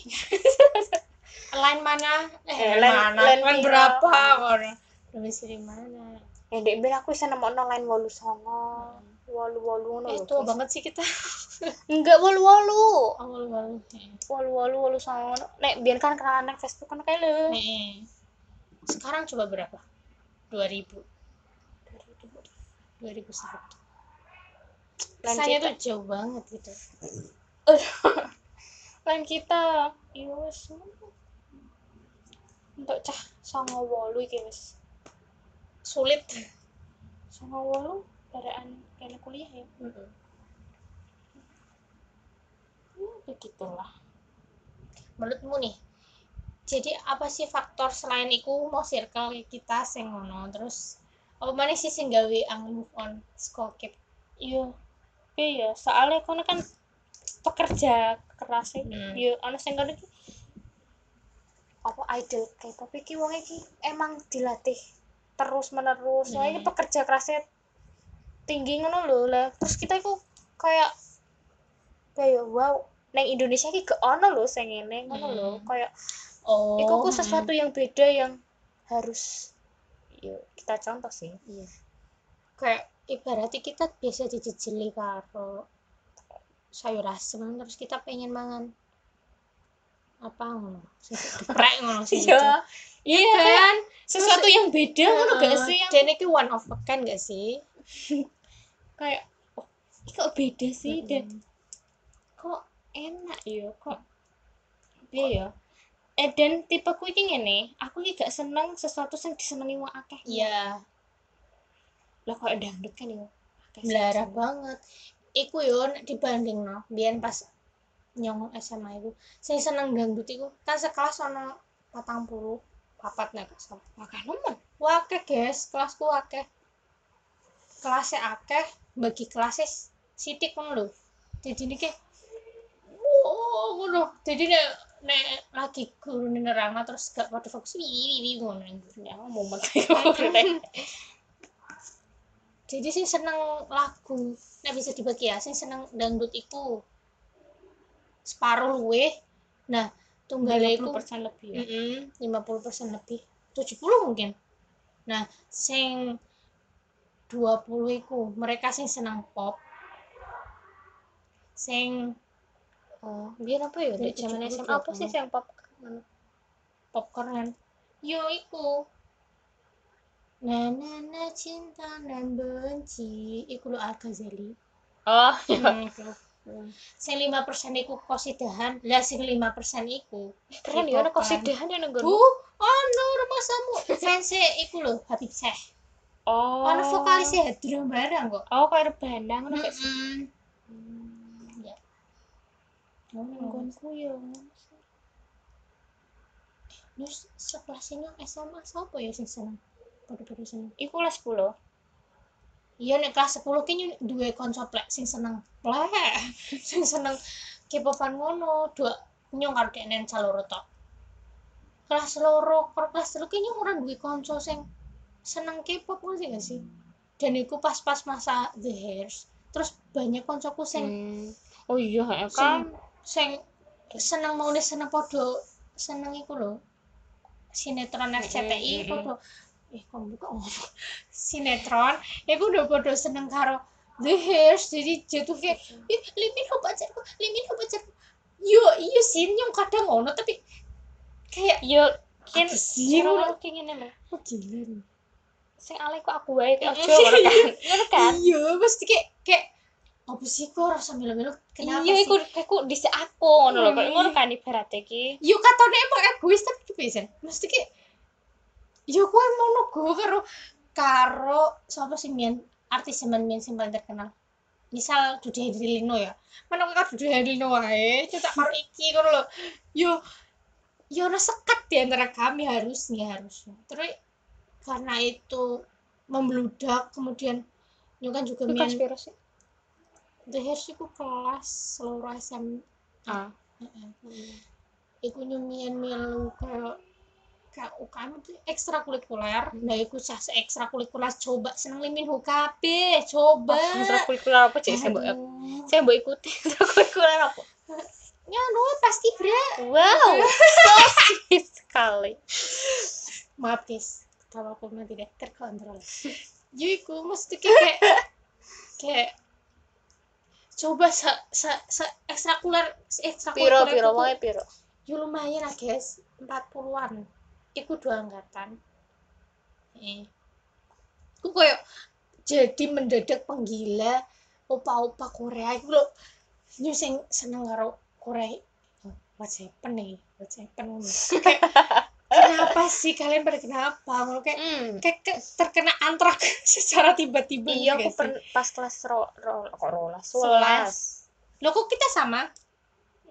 line mana? Eh, Eh, line, line- mana? piro? berapa ngono domisili mana? Eh, dek ben aku bisa nemokno line wolu songo. Wolu wolu ngono eh tua banget sih kita. Enggak wolu wolu. awal awal Wolu wolu wolu songo. Nek biyen kan kenalan nang Facebook kan kae lho. sekarang coba berapa? 2000 2001 kesannya tuh jauh banget gitu Line kita iya wis. Untuk cah songo wolu iki wis. sulit Songo wolu baraan kene kuliah ya. Hmm, begitulah menurutmu nih jadi apa sih faktor selain itu mau circle kita sing ngono terus apa mana sih sing gawe ang move on skokip Iya. Iya, soalnya kono kan pekerja keras. Hmm. Iya, ana sing ngono iki apa idol K-pop iki wong iki emang dilatih terus menerus. Hmm. pekerja kerasnya tinggi ngono lho lah. Terus kita iku kayak kayak wow, neng Indonesia iki gak ono lho sing ngene ngono lho. Hmm. Kayak oh iku ku sesuatu yang beda yang harus yuk kita contoh sih. iya kayak ibaratnya kita biasa dijejeli karo sayur asem terus kita pengen mangan apa ngono? Geprek ngono sih Iya. Iya. Kan? Sesuatu yang beda ngono gak Heeh. sih yang dan itu one of a kind gak sih? Kayak oh, kok beda sih? Dan Mm-mm. kok enak ya kok iya ya. Eh dan tipe ku iki ngene aku iki gak seneng sesuatu yang disenengi wong akeh iya. Lah kok dangdut kan ya? Sing belara seneng. banget iku yo nek dibanding no biyen pas nyong SMA iku sing seneng dangdut iku kan sekelas ono patang puluh papat nek akeh nemen wakeh guys. Kelasku akeh. Kelasnya akeh bagi kelasnya sidik ngono lho. Jadi kayak wow ngono. Jadi nek nek lagi guru nerangno terus gak pada fokus wi wi ngono ya momen jadi sih seneng lagu nek bisa dibagi ya sing seneng dangdut iku separuh luwe. Nah tunggale iku persen lebih ya. Lima puluh persen lebih. tujuh puluh mungkin. Nah sing 20 iku mereka sing seneng pop. Sing oh biar apa ya? Di zaman SMA apa sih yang pop popcorn? Yo iku na na na cinta dan benci. Iku lo Al Ghazali oh hmm, iku. sing lima persen iku kosidahan lah sing lima persen iku keren ya kosidahan ya nenggon bu ono rumah samu fans iku lo Habib Syekh. Oh. Ono vokalisnya Hadra barang kok. Oh kayak rebana ngono kayak Mm-mm. ya. Oh nenggonku ya terus sekelas ini SMA siapa ya sing seneng pada-pada seneng iku kelas 10 iya nek kelas 10 kayaknya dua konco plek sing seneng plek. Sing seneng K-popan ngono dua nyong karo denen caloro tok. Kelas loro karo kelas telu kayaknya orang dua konco sing seneng K-pop ngerti gak sih? Dan iku pas-pas masa The Hairs terus banyak koncoku sing Hmm. oh iya ya kan? sing seneng mau seneng podo seneng iku lho. Sinetron RCTI Mm, mm, mm. podo eh kok buka ngomong? Sinetron. Iku udah podo seneng karo The Hairs jadi jatuh kayak ih limin ho pacarku limin ho pacarku. Yo iya sih yang kadang ngono tapi kayak yo Apa sih, ngono? kayak ngene lho oh gila nih. sing alay kok aku wae ojo ngono kan? Ngono kan? Iya pasti kayak kayak apa sih kok rasa melo-melo kenapa iya iku iku dhisik aku ngono lho. Kok ngono kan ibaratnya ki yo katone emang egois tapi kebiasaan mesti kayak yo kowe mau go karo karo sapa sih mian artis yang mian sing paling terkenal. Misal Dude Herlino ya. Mana kok Dude Herlino wae. Cetak karo iki ngono lho. Yo yo ono sekat di antara kami harusnya harusnya. Terus karena itu membludak kemudian yo kan juga mian konspirasi. The Hairs iku kelas seluruh SM ah. Iku nyumian kayak kayak UKM itu ekstrakurikuler. Nah iku cah ekstrakurikuler coba seneng limin kabeh coba. Ekstrakurikuler apa sih saya mbok saya mbok ikuti. Ekstrakurikuler apa? Ya no pasti bra wow. So sweet sekali. Maaf guys. Kalau aku memang tidak terkontrol. Jadi iku mesti kayak kayak coba sa sa sa ekstrakurikuler piro ekstrakurikuler piro? itu- wae piro? Ya lumayan lah guys. 40-an iku dua angkatan. Eh. Aku kayak jadi mendadak penggila opa-opa Korea. Iku lho nyu sing seneng karo Korea. Oh, what's happen nih? What's happen kayak kenapa sih kalian pada kenapa? Ngono kayak hmm. kayak ke- terkena antrak secara tiba-tiba iya gitu aku per, pas kelas ro, ro kok rolas? Sebelas Loh kok kita sama?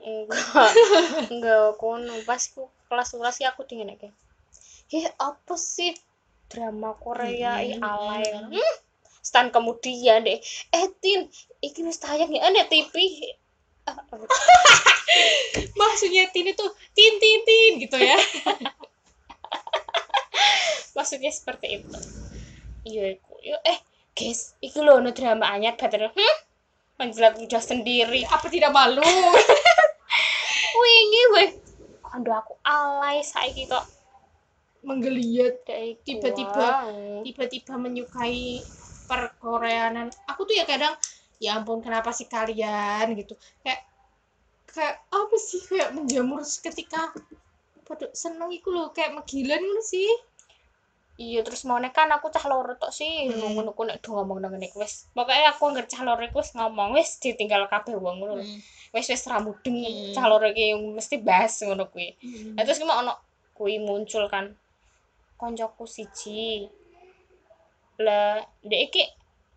Enggak. Enggak kono pas aku kelas sebelas ya aku dingin kayak eh apa sih? Drama Korea Hmm, ih alay. Hmm. stand kemudian deh. Eh tin iki wis tayang ya ane TV Ah, maksudnya Tin itu tin tin tin gitu ya. Maksudnya seperti itu. Iya iku. Yo eh guys iki lho no drama anyar baterai hmm? Menjilat udah sendiri. Apa tidak malu? Wingi weh. Kondo aku alay saiki kok menggeliat Tiba-tiba. tiba-tiba menyukai perkoreanan aku tuh ya kadang ya ampun kenapa sih kalian gitu kayak kayak apa sih kayak menjamur seketika pada seneng iku loh kayak megilan ngono sih iya terus mau kan aku cah loro tok sih Hmm. ngono ngono nek ngomong nang ngene wis pokoknya aku anggere cah loro iku wis ngomong wis ditinggal kabeh wong ngono lho. wis wis ra mudeng Hmm. cah loro iki mesti bahas ngono kuwi Hmm. Nah, terus ki ono kuwi muncul kan koncoku siji lah dek iki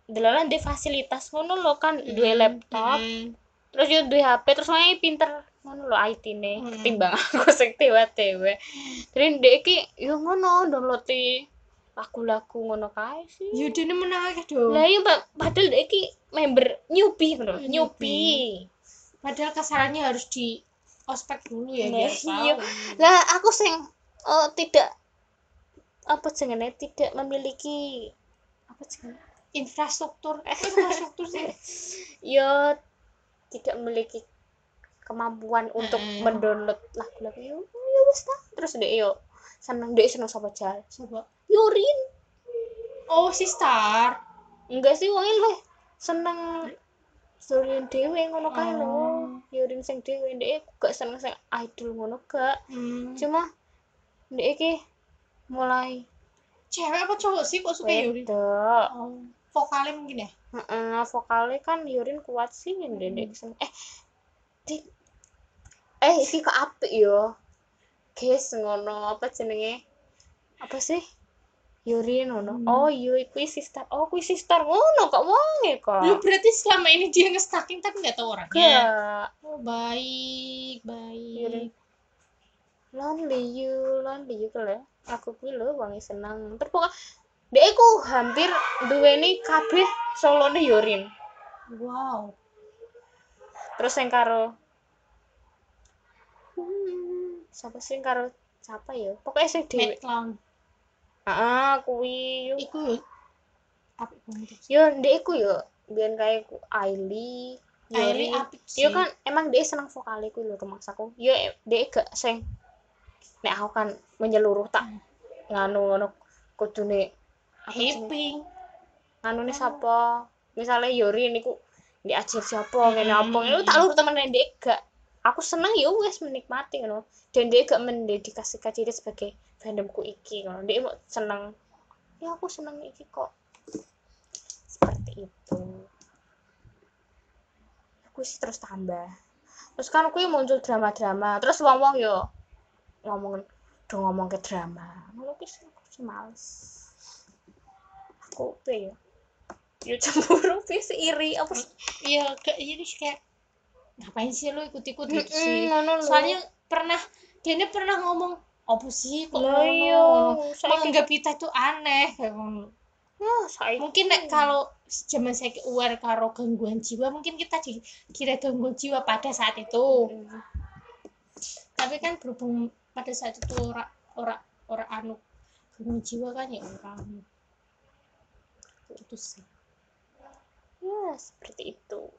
delalah ndek fasilitas ngono lho kan duwe Hmm. laptop Hmm. terus yo duwe HP terus wae pinter ngono lho IT-ne Hmm. ketimbang aku sing dewa-dewe. Terus ndek iki yo ngono download lagu-lagu ngono kae sih ya dene menang akeh do lah iya padahal dia iki member newbie ngono Oh, newbie padahal kesalahannya harus di ospek dulu ya Nah, biar iya. lah aku sing oh, tidak apa jenenge? Tidak memiliki apa jenenge? Infrastruktur. Eh infrastruktur sih. Ya tidak memiliki kemampuan untuk Mm. mendownload lagu-lagu. Yo ya wis ta. Terus dek yo seneng dek seneng sapa jal coba Yorin oh si star enggak sih wongin leh seneng Yorin dewe ngono kae lho. Oh. Yorin sing dewe dek gak seneng sing idol ngono gak. Hmm. cuma dek iki mulai. Cewek apa cowok sih? Kok suka Yuri wedok oh vokalnya mungkin ya? Heeh, vokalnya kan Yorin kuat sih yang dedek. Sing eh di eh iki kok apik yo guys ngono apa jenenge? Apa sih? Yorin ngono. Hmm. oh iya iku sister. Oh kuwi sister. Ngono kok wonge kok. Lu berarti selama ini dia nge-stalking tapi nggak tahu orangnya? Gak oh baik baik. Yuri. Lonely you lonely you kele aku kuwi lho wonge seneng. Terus pokok Dek ku hampir duweni kabeh solone Yorin. wow. Terus yang karo hmm, siapa sih yang karo siapa ya? Pokoknya Mad dewe Clown ah kuwi yo. Iku yo. Apa banget. Yo ndek iku yo. Biyen kae ku Aili Aili Yori apik sih. yo kan emang dia seneng vokale ku lho rumahsaku yo ndek gak sing nek aku kan menyeluruh tak Hmm. nganu ngono kudune hipping. Nganu nih siapa misalnya Yori niku di ajar siapa ngene Hmm. apa itu tak lur temen ndek gak. Aku seneng ya wes menikmati ngono. Dan dia gak mendedikasikan diri sebagai fandomku iki ngono. Dia mau seneng. Ya aku seneng iki kok. Seperti itu. Aku sih terus tambah. Terus kan aku muncul drama-drama. Terus wong-wong yo ngomong udah ngomong ke drama. Ngono ki aku males. Aku apa ya? Ya cemburu sih iri apa iya kayak jadi kayak ngapain sih lu ikut-ikut gitu sih? Soalnya pernah dia ini pernah ngomong apa sih kok ngono?" iya, menganggap kita itu aneh kayak ya saiki. Mungkin nek kalau zaman saya aware karo gangguan jiwa mungkin kita dikira gangguan jiwa pada saat itu. Tapi kan berhubung pada saat itu ora ora ora anu gangguan jiwa kan ya orang itu sih. Ya seperti itu.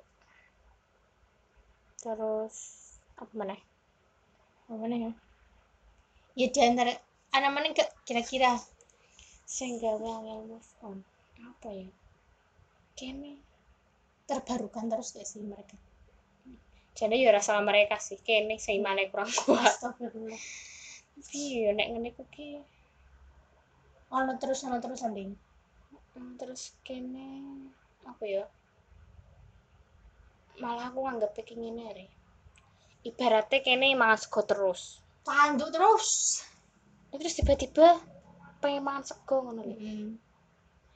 Terus apa mana? Apa mana ya? Ya di antara anak mana ke kira-kira? Sing gawe angel move on. Apa ya? Kene. Terbarukan terus gak sih mereka jadi ya rasa mereka sih kene sing imane kurang kuat. Tapi ya nek ngene ku ki. Ono terus ono terus anding? Mm, terus kene apa ya? Malah aku nganggep iki ngene re. Ibaratnya kene mangan sego terus. Tanduk terus. Terus tiba-tiba pengen mangan sego ngono Mm.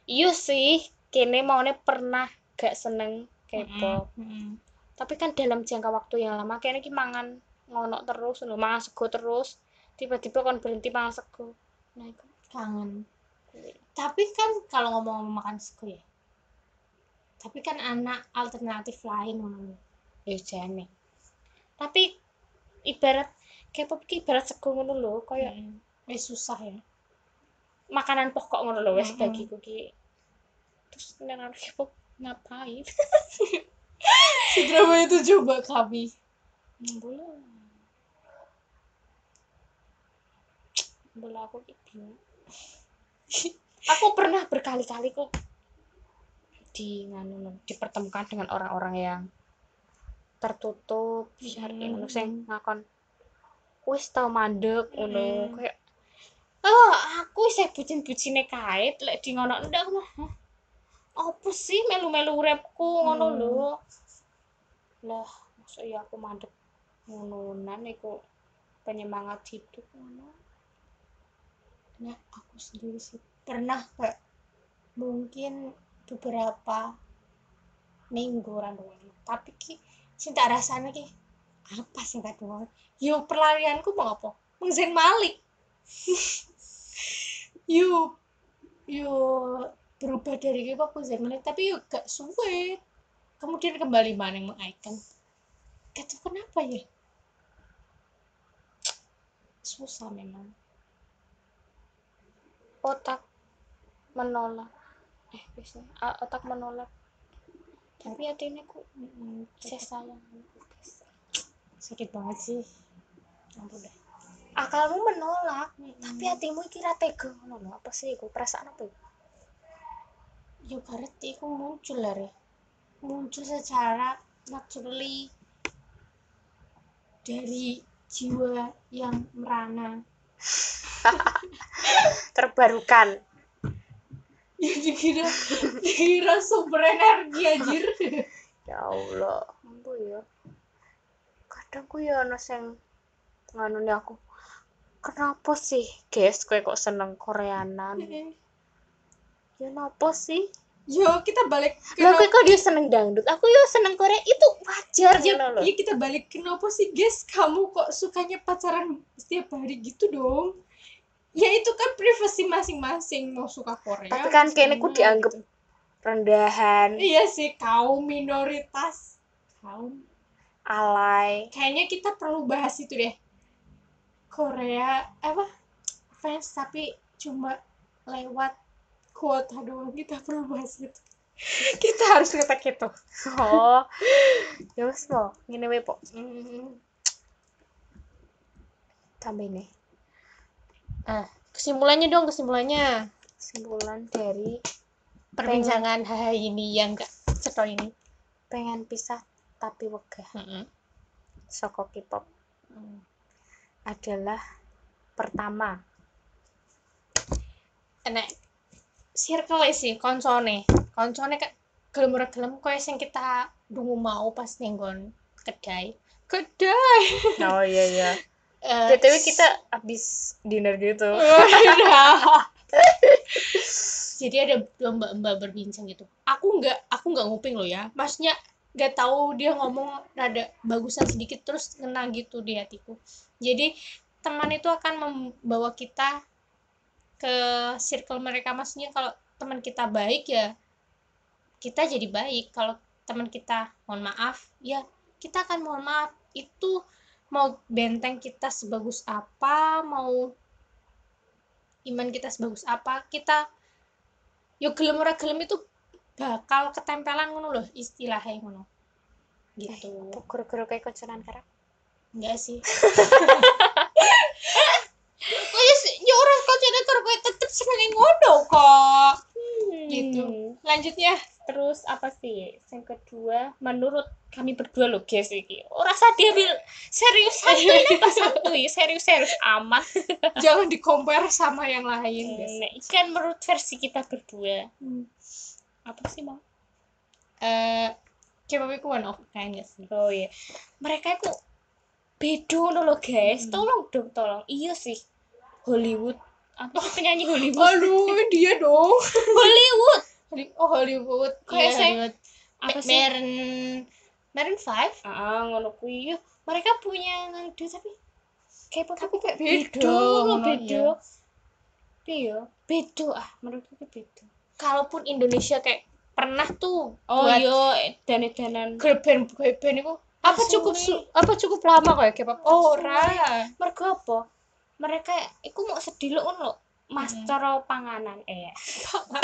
iya sih kene maunya pernah gak seneng K-pop. Mm-mm. Tapi kan dalam jangka waktu yang lama kene ki mangan ngono terus lho mangan sego terus. Tiba-tiba kan berhenti mangan sego. Nah itu. Kangen. Tapi kan kalau ngomong makan sego ya tapi kan anak alternatif lain ngono ya jane. Tapi ibarat K-pop ki ibarat sego ngono lho kaya Mm. wis susah ya. Makanan pokok ngono lho wis Mm-mm. bagiku ki. Terus nek K-pop ngapain si drama itu coba kami boleh. Boleh aku bingung aku pernah berkali-kali kok di nganu dipertemukan dengan orang-orang yang tertutup syari ngono sing ngakon wis tau mandek ngono. Mm. kayak oh aku wis bucin-bucine kae lek di ngono. Ndak mah "Hah? Apa sih melu-melu uripku? Ngono Hmm. lho. Lah maksud ya aku mandek ngononan iku penyemangat hidup ngono? Nah aku sendiri sih pernah kayak mungkin beberapa minggu randoan tapi ki cinta rasanya ki apa sih nggak doang yo pelarianku mau apa? Mengzen malik. Yo yo berubah dari ke Zayn tapi yo gak suwe. Kemudian kembali mana yang gak tahu kenapa ya. Susah memang. Otak menolak. Eh bisa otak menolak. Tapi hatinya ku Mm-mm, saya sayang. Sakit banget sih. Ampun deh. Akalmu menolak Mm-mm. tapi hatimu kira tega. Ngono apa sih iku? Perasaan apa iku? Yo berarti aku muncul lah Re. muncul secara naturally dari jiwa yang merana. Terbarukan. Ya dikira dikira sumber energi anjir. Ya Allah. Ambu ya. Kadang ku ya ono sing nganune aku kenapa sih guys kowe kok seneng koreanan ya napa sih. Yo kita balik ke kowe kok dia seneng dangdut? Aku ya seneng Korea itu wajar ya, ya kita balik kenapa sih. Guys kamu kok sukanya pacaran setiap hari gitu dong? Ya itu kan privasi masing-masing. Mau suka Korea Tapi kan kayaknya ku suka dianggap gitu. rendahan. Iya sih kaum minoritas. Kaum alay. Kayaknya kita perlu bahas itu deh. Korea apa? Fans tapi cuma lewat kuota doang kita perlu bahas itu. Kita harus ngetek itu. Oh. Ya wis mo ngene wae pok Hmm. tambah ini ah kesimpulannya dong kesimpulannya. Kesimpulan dari perbincangan hari ini yang gak ceto ini. Pengen pisah tapi wegah. Soko K-pop. Adalah pertama. Enek circle sih koncone. Koncone kan gelem ora gelem koyo sing kita dungu mau pas nenggon kedai. Kedai! Oh iya iya. Btw kita abis dinner gitu. Jadi ada dua mbak-mbak berbincang gitu. Aku nggak aku nggak nguping loh ya. Maksudnya nggak tahu dia ngomong rada bagusan sedikit terus ngena gitu di hatiku. Jadi teman itu akan membawa kita ke circle mereka maksudnya kalau teman kita baik ya kita jadi baik. Kalau teman kita mohon maaf ya kita akan mohon maaf. Itu mau benteng kita sebagus apa mau iman kita sebagus apa kita yo gelem ora gelem itu bakal ketempelan ngono loh istilahnya ngono. Gitu. Guru-guru kayak konsonan karena enggak sih kok ya sih ya orang kocoknya karo seneng ngono kok. Gitu. Lanjutnya. Terus apa sih? Yang kedua menurut kami berdua loh guys iki. Ora usah diambil serius santuy pas santuy serius serius amat. Jangan di compare sama yang lain guys. Nah, ini kan menurut versi kita berdua. Hmm. apa sih mau eh K-pop itu one of kind sih oh iya. Mereka itu bedo loh guys. Hmm. tolong dong tolong. Iya sih. Hollywood apa sih penyanyi Hollywood. Aduh dia dong. Hollywood. Holly- oh Hollywood. Kayak iya saya- Hollywood. Apa sih Meren Meren Five? Ah ngono kuwi. Mereka punya ngadu tapi K-pop tapi kayak bedo beda loh ngono, bedo iya. iya. Bedo ah menurutku itu bedo kalaupun Indonesia kayak pernah tuh oh iya dan danan girl band boy band itu apa cukup su- apa cukup lama ya K-pop? Oh ora. Mereka apa mereka iku mau sedih lo lo mas Hmm. panganan. Eh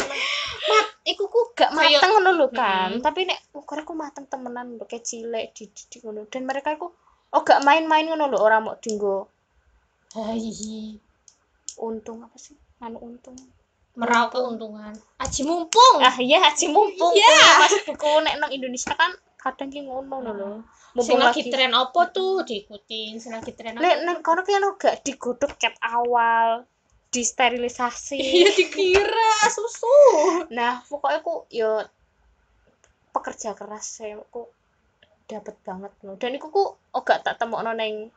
mat iku ku gak mateng ngono lho kan. Hmm. tapi nek ukuran ku mateng temenan lho kayak cilik dididik ngono. Dan mereka iku oh gak main-main ngono lho ora mau dinggo. Hai. Untung apa sih? Anu untung. Meraup keuntungan aji mumpung. Ah iya haji mumpung. Iya. kuwi mas buku nek nang Indonesia kan kadang ki ngono lho. Lho mumpung lagi lagi tren apa tuh? Diikutin. Sing lagi tren apa lek nang kono ki anu gak digodhog ket awal. Disterilisasi. Iya dikira susu. Nah pokoknya aku yo pekerja keras saya aku dapat banget loh dan aku ku oh gak tak temokno neng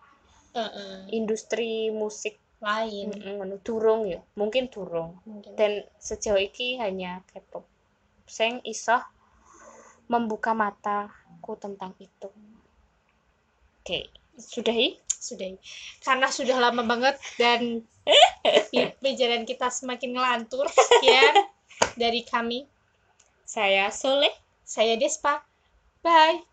Heeh. industri musik. Lain. Ngono. Durung ya mungkin durung. Mungkin. Dan sejauh ini hanya K-pop. Sing iso membuka mataku tentang itu. Oke sudahi? Sudah karena sudah lama banget dan pembicaraan kita semakin ngelantur sekian dari kami. Saya Soleh saya Despa. Bye